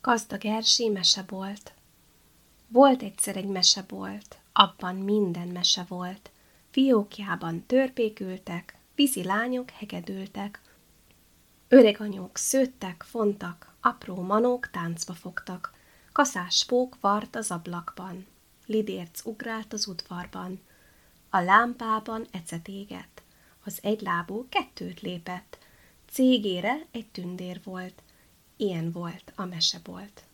Gazdag Erzsé mesebolt. Volt egyszer egy mesebolt, abban minden mese volt. Fiókjában törpék ültek, vízi lányok hegedültek. Öreg anyók szőttek, fontak, apró manók táncba fogtak. Kaszás pók vart az ablakban, lidérc ugrált az udvarban. A lámpában ecet égett, az egylábú kettőt lépett, cégére egy tündér volt, ilyen volt a mesebolt.